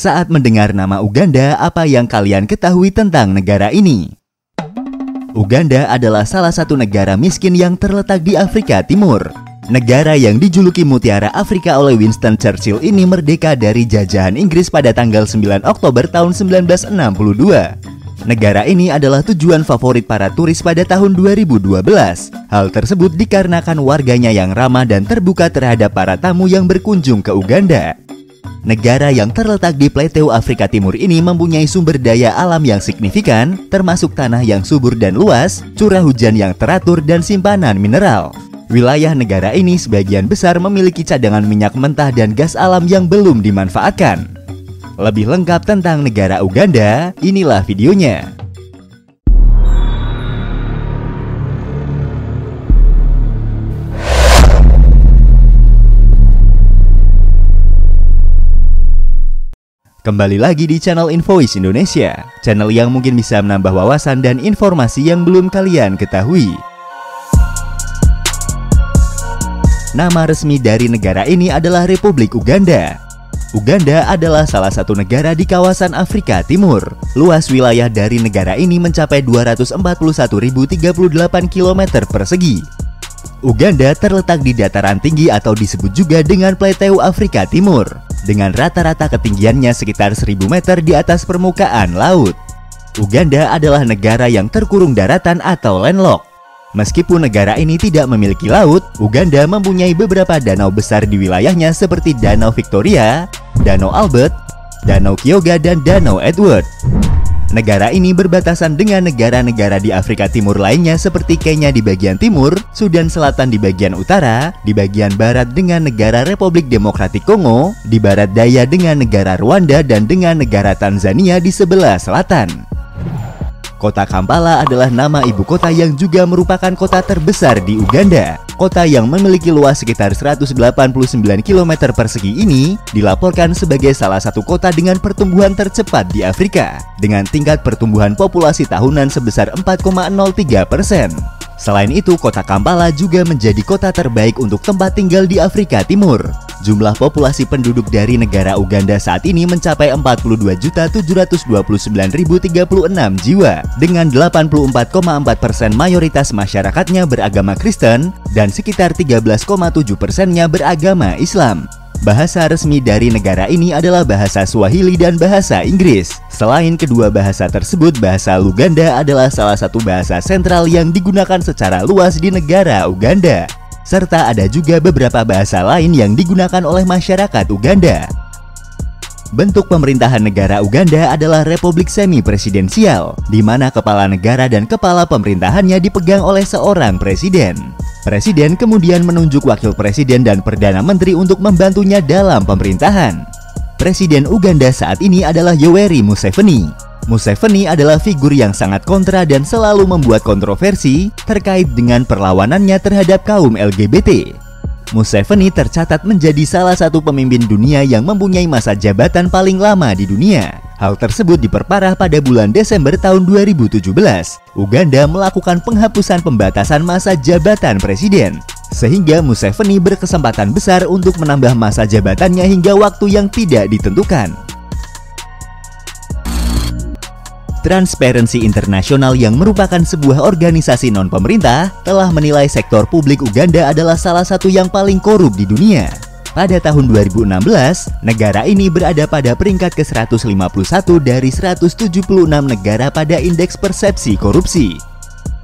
Saat mendengar nama Uganda, apa yang kalian ketahui tentang negara ini? Uganda adalah salah satu negara miskin yang terletak di Afrika Timur. Negara yang dijuluki Mutiara Afrika oleh Winston Churchill ini merdeka dari jajahan Inggris pada tanggal 9 Oktober tahun 1962. Negara ini adalah tujuan favorit para turis pada tahun 2012. Hal tersebut dikarenakan warganya yang ramah dan terbuka terhadap para tamu yang berkunjung ke Uganda. Negara yang terletak di Plateau Afrika Timur ini mempunyai sumber daya alam yang signifikan, termasuk tanah yang subur dan luas, curah hujan yang teratur, dan simpanan mineral. Wilayah negara ini sebagian besar memiliki cadangan minyak mentah dan gas alam yang belum dimanfaatkan. Lebih lengkap tentang negara Uganda, inilah videonya. Kembali lagi di channel Invoice Indonesia, channel yang mungkin bisa menambah wawasan dan informasi yang belum kalian ketahui. Nama resmi dari negara ini adalah Republik Uganda. Uganda adalah salah satu negara di kawasan Afrika Timur. Luas wilayah dari negara ini mencapai 241.038 km persegi. Uganda terletak di dataran tinggi atau disebut juga dengan Plateau Afrika Timur dengan rata-rata ketinggiannya sekitar 1000 meter di atas permukaan laut. Uganda adalah negara yang terkurung daratan atau landlocked. Meskipun negara ini tidak memiliki laut, Uganda mempunyai beberapa danau besar di wilayahnya seperti Danau Victoria, Danau Albert, Danau Kyoga, dan Danau Edward. Negara ini berbatasan dengan negara-negara di Afrika Timur lainnya seperti Kenya di bagian timur, Sudan Selatan di bagian utara, di bagian barat dengan negara Republik Demokratik Kongo, di barat daya dengan negara Rwanda dan dengan negara Tanzania di sebelah selatan. Kota Kampala adalah nama ibu kota yang juga merupakan kota terbesar di Uganda. Kota yang memiliki luas sekitar 189 km persegi ini dilaporkan sebagai salah satu kota dengan pertumbuhan tercepat di Afrika dengan tingkat pertumbuhan populasi tahunan sebesar 4,03 persen. Selain itu, kota Kampala juga menjadi kota terbaik untuk tempat tinggal di Afrika Timur. Jumlah populasi penduduk dari negara Uganda saat ini mencapai 42.729.036 jiwa dengan 84,4 persen mayoritas masyarakatnya beragama Kristen dan sekitar 13,7 persennya beragama Islam. Bahasa resmi dari negara ini adalah bahasa Swahili dan bahasa Inggris. Selain kedua bahasa tersebut, bahasa Luganda adalah salah satu bahasa sentral yang digunakan secara luas di negara Uganda. Serta ada juga beberapa bahasa lain yang digunakan oleh masyarakat Uganda. Bentuk pemerintahan negara Uganda adalah republik semi-presidensial, di mana kepala negara dan kepala pemerintahannya dipegang oleh seorang presiden. Presiden kemudian menunjuk wakil presiden dan perdana menteri untuk membantunya dalam pemerintahan. Presiden Uganda saat ini adalah Yoweri Museveni. Museveni adalah figur yang sangat kontra dan selalu membuat kontroversi terkait dengan perlawanannya terhadap kaum LGBT. Museveni tercatat menjadi salah satu pemimpin dunia yang mempunyai masa jabatan paling lama di dunia. Hal tersebut diperparah pada bulan Desember tahun 2017. Uganda melakukan penghapusan pembatasan masa jabatan presiden. Sehingga Museveni berkesempatan besar untuk menambah masa jabatannya hingga waktu yang tidak ditentukan. Transparency International yang merupakan sebuah organisasi non-pemerintah telah menilai sektor publik Uganda adalah salah satu yang paling korup di dunia. Pada tahun 2016, negara ini berada pada peringkat ke-151 dari 176 negara pada indeks persepsi korupsi.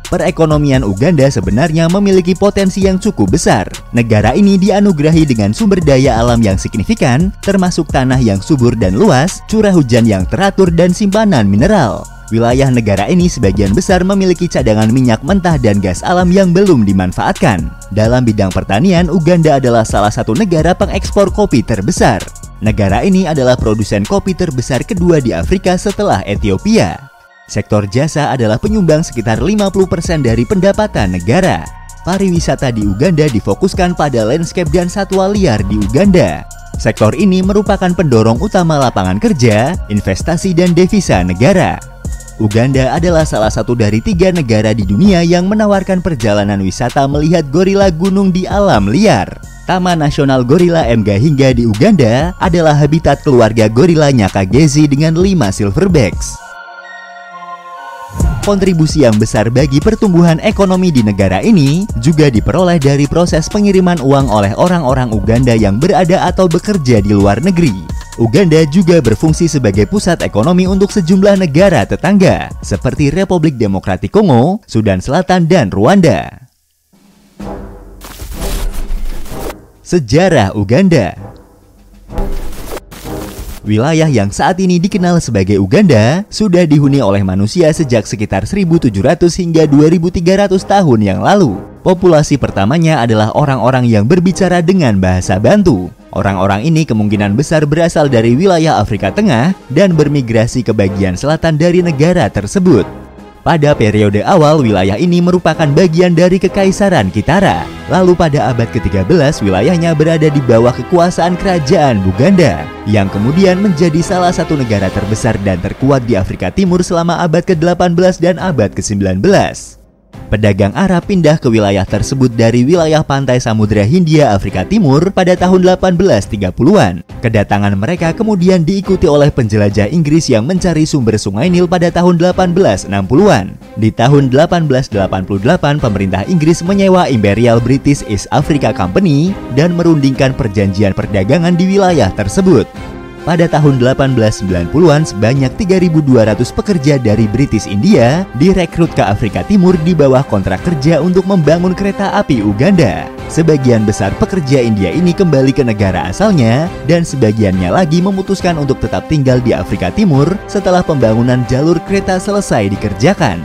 Perekonomian Uganda sebenarnya memiliki potensi yang cukup besar. Negara ini dianugerahi dengan sumber daya alam yang signifikan, termasuk tanah yang subur dan luas, curah hujan yang teratur, dan simpanan mineral. Wilayah negara ini sebagian besar memiliki cadangan minyak mentah dan gas alam yang belum dimanfaatkan. Dalam bidang pertanian, Uganda adalah salah satu negara pengekspor kopi terbesar. Negara ini adalah produsen kopi terbesar kedua di Afrika setelah Ethiopia. Sektor jasa adalah penyumbang sekitar 50% dari pendapatan negara. Pariwisata di Uganda difokuskan pada landscape dan satwa liar di Uganda. Sektor ini merupakan pendorong utama lapangan kerja, investasi, dan devisa negara. Uganda adalah salah satu dari tiga negara di dunia yang menawarkan perjalanan wisata melihat gorila gunung di alam liar. Taman Nasional Gorila Mgahingga di Uganda adalah habitat keluarga gorila Nyakagezi dengan 5 silverbacks. Kontribusi yang besar bagi pertumbuhan ekonomi di negara ini juga diperoleh dari proses pengiriman uang oleh orang-orang Uganda yang berada atau bekerja di luar negeri. Uganda juga berfungsi sebagai pusat ekonomi untuk sejumlah negara tetangga, seperti Republik Demokratik Kongo, Sudan Selatan, dan Rwanda. Sejarah Uganda Wilayah yang saat ini dikenal sebagai Uganda sudah dihuni oleh manusia sejak sekitar 1700 hingga 2300 tahun yang lalu. Populasi pertamanya adalah orang-orang yang berbicara dengan bahasa Bantu. Orang-orang ini kemungkinan besar berasal dari wilayah Afrika Tengah dan bermigrasi ke bagian selatan dari negara tersebut. Pada periode awal, wilayah ini merupakan bagian dari Kekaisaran Kitara. Lalu pada abad ke-13, wilayahnya berada di bawah kekuasaan kerajaan Buganda, yang kemudian menjadi salah satu negara terbesar dan terkuat di Afrika Timur selama abad ke-18 dan abad ke-19. Pedagang Arab pindah ke wilayah tersebut dari wilayah pantai Samudra Hindia Afrika Timur pada tahun 1830-an. Kedatangan mereka kemudian diikuti oleh penjelajah Inggris yang mencari sumber sungai Nil pada tahun 1860-an. Di tahun 1888, pemerintah Inggris menyewa Imperial British East Africa Company dan merundingkan perjanjian perdagangan di wilayah tersebut. Pada tahun 1890-an sebanyak 3.200 pekerja dari British India direkrut ke Afrika Timur di bawah kontrak kerja untuk membangun kereta api Uganda. Sebagian besar pekerja India ini kembali ke negara asalnya dan sebagiannya lagi memutuskan untuk tetap tinggal di Afrika Timur setelah pembangunan jalur kereta selesai dikerjakan.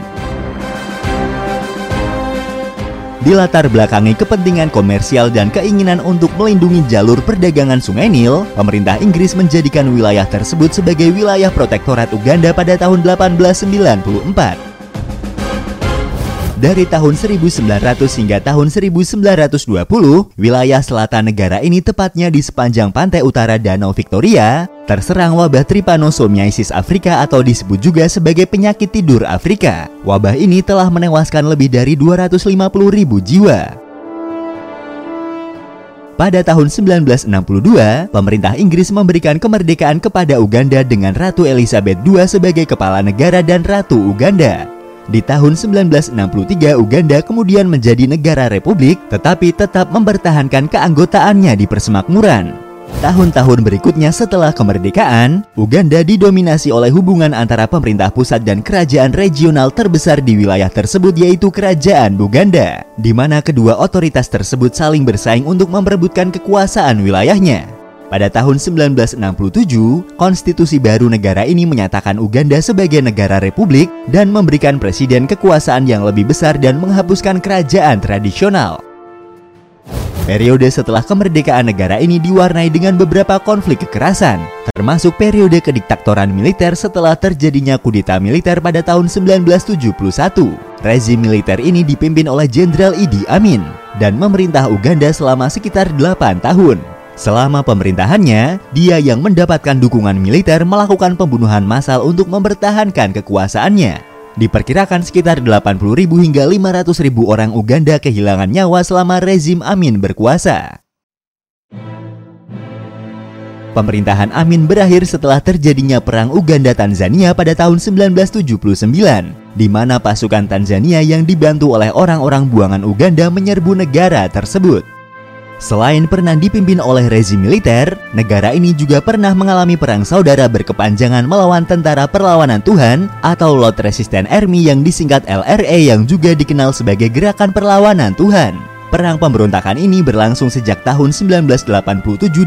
Dilatar belakangi kepentingan komersial dan keinginan untuk melindungi jalur perdagangan Sungai Nil, pemerintah Inggris menjadikan wilayah tersebut sebagai wilayah protektorat Uganda pada tahun 1894. Dari tahun 1900 hingga tahun 1920, wilayah selatan negara ini tepatnya di sepanjang pantai utara Danau Victoria, terserang wabah Trypanosomiasis Afrika atau disebut juga sebagai penyakit tidur Afrika. Wabah ini telah menewaskan lebih dari 250 ribu jiwa. Pada tahun 1962, pemerintah Inggris memberikan kemerdekaan kepada Uganda dengan Ratu Elizabeth II sebagai kepala negara dan Ratu Uganda. Di tahun 1963, Uganda kemudian menjadi negara republik, tetapi tetap mempertahankan keanggotaannya di persemakmuran. Tahun-tahun berikutnya setelah kemerdekaan, Uganda didominasi oleh hubungan antara pemerintah pusat dan kerajaan regional terbesar di wilayah tersebut yaitu Kerajaan Buganda, di mana kedua otoritas tersebut saling bersaing untuk memperebutkan kekuasaan wilayahnya. Pada tahun 1967, konstitusi baru negara ini menyatakan Uganda sebagai negara republik dan memberikan presiden kekuasaan yang lebih besar dan menghapuskan kerajaan tradisional. Periode setelah kemerdekaan negara ini diwarnai dengan beberapa konflik kekerasan, termasuk periode kediktatoran militer setelah terjadinya kudeta militer pada tahun 1971. Rezim militer ini dipimpin oleh Jenderal Idi Amin dan memerintah Uganda selama sekitar 8 tahun. Selama pemerintahannya, dia yang mendapatkan dukungan militer melakukan pembunuhan massal untuk mempertahankan kekuasaannya. Diperkirakan sekitar 80.000 hingga 500.000 orang Uganda kehilangan nyawa selama rezim Amin berkuasa. Pemerintahan Amin berakhir setelah terjadinya perang Uganda-Tanzania pada tahun 1979, di mana pasukan Tanzania yang dibantu oleh orang-orang buangan Uganda menyerbu negara tersebut. Selain pernah dipimpin oleh rezim militer, negara ini juga pernah mengalami perang saudara berkepanjangan melawan Tentara Perlawanan Tuhan atau Lord Resistance Army yang disingkat LRA yang juga dikenal sebagai Gerakan Perlawanan Tuhan. Perang pemberontakan ini berlangsung sejak tahun 1987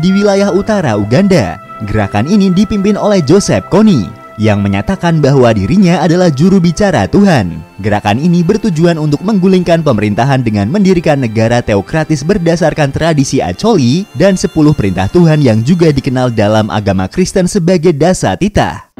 di wilayah utara Uganda. Gerakan ini dipimpin oleh Joseph Kony yang menyatakan bahwa dirinya adalah juru bicara Tuhan. Gerakan ini bertujuan untuk menggulingkan pemerintahan dengan mendirikan negara teokratis berdasarkan tradisi Acoli dan 10 perintah Tuhan yang juga dikenal dalam agama Kristen sebagai dasa titah.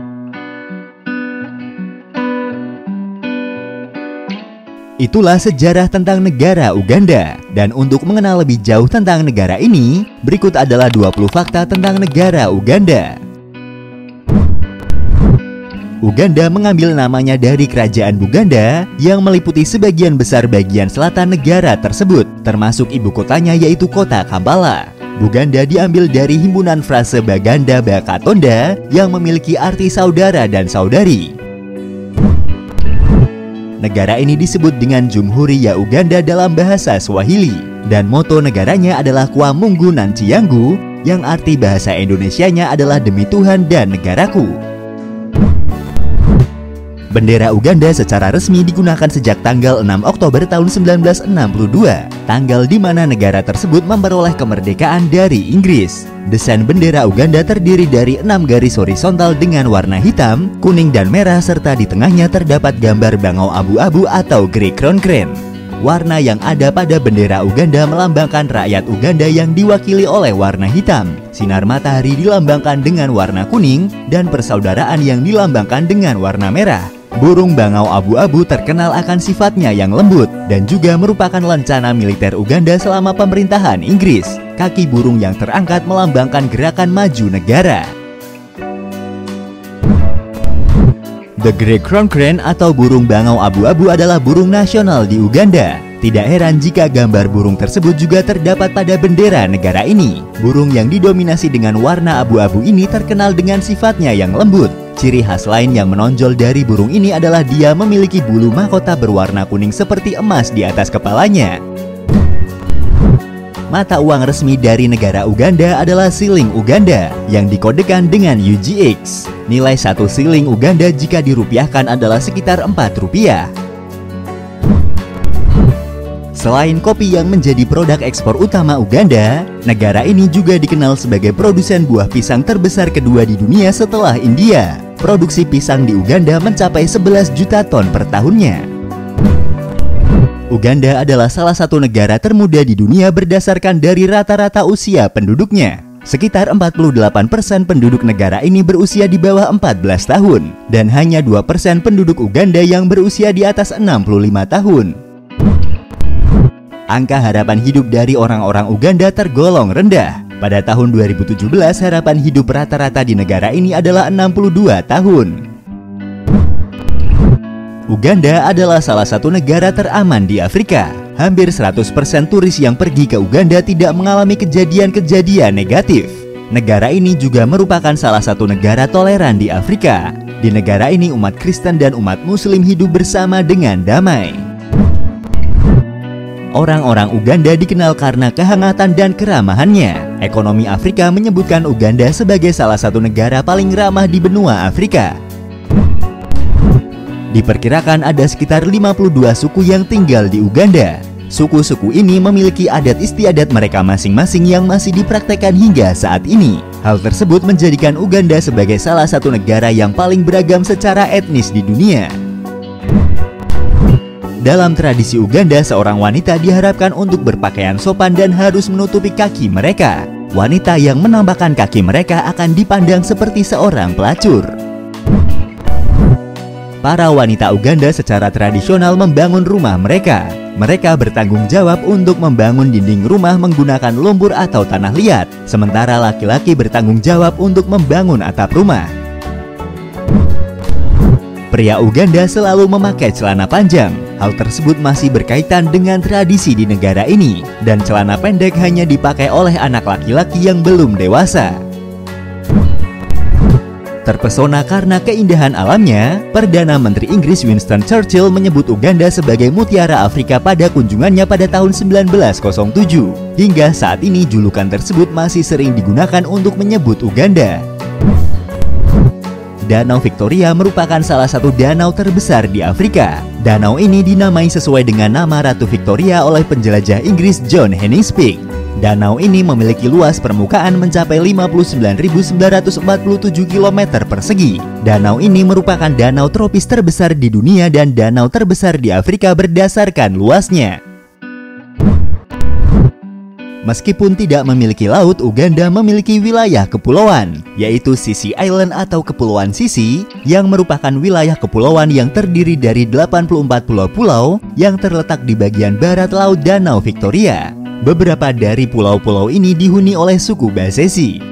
Itulah sejarah tentang negara Uganda. Dan untuk mengenal lebih jauh tentang negara ini, berikut adalah 20 fakta tentang negara Uganda. Uganda mengambil namanya dari kerajaan Buganda yang meliputi sebagian besar bagian selatan negara tersebut, termasuk ibu kotanya yaitu kota Kampala. Buganda diambil dari himpunan frase Baganda Bakatonda yang memiliki arti saudara dan saudari. Negara ini disebut dengan Jumhuriya Uganda dalam bahasa Swahili dan moto negaranya adalah Kwa Mungu Nancianggu yang arti bahasa Indonesianya adalah demi Tuhan dan negaraku. Bendera Uganda secara resmi digunakan sejak tanggal 6 Oktober tahun 1962, tanggal di mana negara tersebut memperoleh kemerdekaan dari Inggris. Desain bendera Uganda terdiri dari enam garis horizontal dengan warna hitam, kuning dan merah serta di tengahnya terdapat gambar bangau abu-abu atau Grey Crown Crane. Warna yang ada pada bendera Uganda melambangkan rakyat Uganda yang diwakili oleh warna hitam. Sinar matahari dilambangkan dengan warna kuning dan persaudaraan yang dilambangkan dengan warna merah. Burung bangau abu-abu terkenal akan sifatnya yang lembut dan juga merupakan lencana militer Uganda selama pemerintahan Inggris. Kaki burung yang terangkat melambangkan gerakan maju negara. The Great Crown Crane atau burung bangau abu-abu adalah burung nasional di Uganda. Tidak heran jika gambar burung tersebut juga terdapat pada bendera negara ini. Burung yang didominasi dengan warna abu-abu ini terkenal dengan sifatnya yang lembut, Ciri khas lain yang menonjol dari burung ini adalah dia memiliki bulu mahkota berwarna kuning seperti emas di atas kepalanya. Mata uang resmi dari negara Uganda adalah siling Uganda yang dikodekan dengan UGX. Nilai satu siling Uganda jika dirupiahkan adalah sekitar 4 rupiah. Selain kopi yang menjadi produk ekspor utama Uganda, negara ini juga dikenal sebagai produsen buah pisang terbesar kedua di dunia setelah India produksi pisang di Uganda mencapai 11 juta ton per tahunnya. Uganda adalah salah satu negara termuda di dunia berdasarkan dari rata-rata usia penduduknya. Sekitar 48% penduduk negara ini berusia di bawah 14 tahun dan hanya 2% penduduk Uganda yang berusia di atas 65 tahun. Angka harapan hidup dari orang-orang Uganda tergolong rendah pada tahun 2017, harapan hidup rata-rata di negara ini adalah 62 tahun. Uganda adalah salah satu negara teraman di Afrika. Hampir 100% turis yang pergi ke Uganda tidak mengalami kejadian-kejadian negatif. Negara ini juga merupakan salah satu negara toleran di Afrika. Di negara ini umat Kristen dan umat Muslim hidup bersama dengan damai. Orang-orang Uganda dikenal karena kehangatan dan keramahannya. Ekonomi Afrika menyebutkan Uganda sebagai salah satu negara paling ramah di benua Afrika. Diperkirakan ada sekitar 52 suku yang tinggal di Uganda. Suku-suku ini memiliki adat istiadat mereka masing-masing yang masih dipraktekkan hingga saat ini. Hal tersebut menjadikan Uganda sebagai salah satu negara yang paling beragam secara etnis di dunia. Dalam tradisi Uganda, seorang wanita diharapkan untuk berpakaian sopan dan harus menutupi kaki mereka. Wanita yang menampakkan kaki mereka akan dipandang seperti seorang pelacur. Para wanita Uganda secara tradisional membangun rumah mereka. Mereka bertanggung jawab untuk membangun dinding rumah menggunakan lumpur atau tanah liat, sementara laki-laki bertanggung jawab untuk membangun atap rumah. Pria Uganda selalu memakai celana panjang. Hal tersebut masih berkaitan dengan tradisi di negara ini, dan celana pendek hanya dipakai oleh anak laki-laki yang belum dewasa. Terpesona karena keindahan alamnya, Perdana Menteri Inggris Winston Churchill menyebut Uganda sebagai mutiara Afrika pada kunjungannya pada tahun 1907. Hingga saat ini julukan tersebut masih sering digunakan untuk menyebut Uganda. Danau Victoria merupakan salah satu danau terbesar di Afrika. Danau ini dinamai sesuai dengan nama Ratu Victoria oleh penjelajah Inggris John Henningspeak. Danau ini memiliki luas permukaan mencapai 59.947 km persegi. Danau ini merupakan danau tropis terbesar di dunia dan danau terbesar di Afrika berdasarkan luasnya. Meskipun tidak memiliki laut, Uganda memiliki wilayah kepulauan, yaitu Sisi Island atau Kepulauan Sisi, yang merupakan wilayah kepulauan yang terdiri dari 84 pulau-pulau yang terletak di bagian barat Laut Danau Victoria. Beberapa dari pulau-pulau ini dihuni oleh suku Basesi.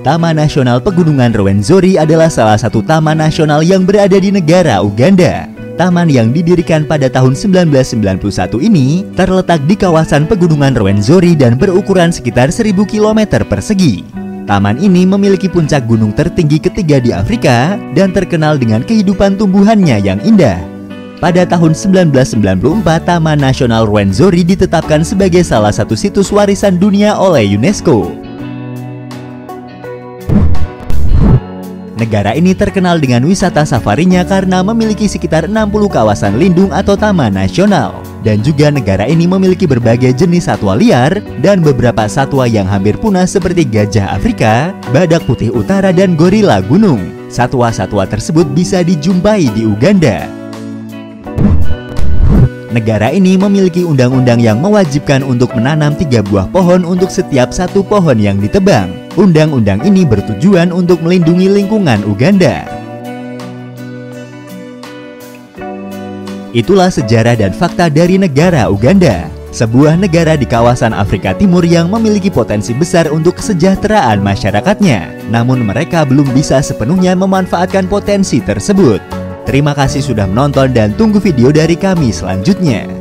Taman Nasional Pegunungan Rwenzori adalah salah satu taman nasional yang berada di negara Uganda. Taman yang didirikan pada tahun 1991 ini terletak di kawasan Pegunungan Rwenzori dan berukuran sekitar 1000 km persegi. Taman ini memiliki puncak gunung tertinggi ketiga di Afrika dan terkenal dengan kehidupan tumbuhannya yang indah. Pada tahun 1994, Taman Nasional Rwenzori ditetapkan sebagai salah satu situs warisan dunia oleh UNESCO. Negara ini terkenal dengan wisata safarinya karena memiliki sekitar 60 kawasan lindung atau taman nasional. Dan juga negara ini memiliki berbagai jenis satwa liar dan beberapa satwa yang hampir punah seperti gajah Afrika, badak putih utara dan gorila gunung. Satwa-satwa tersebut bisa dijumpai di Uganda. Negara ini memiliki undang-undang yang mewajibkan untuk menanam tiga buah pohon untuk setiap satu pohon yang ditebang. Undang-undang ini bertujuan untuk melindungi lingkungan Uganda. Itulah sejarah dan fakta dari negara Uganda, sebuah negara di kawasan Afrika Timur yang memiliki potensi besar untuk kesejahteraan masyarakatnya. Namun mereka belum bisa sepenuhnya memanfaatkan potensi tersebut. Terima kasih sudah menonton dan tunggu video dari kami selanjutnya.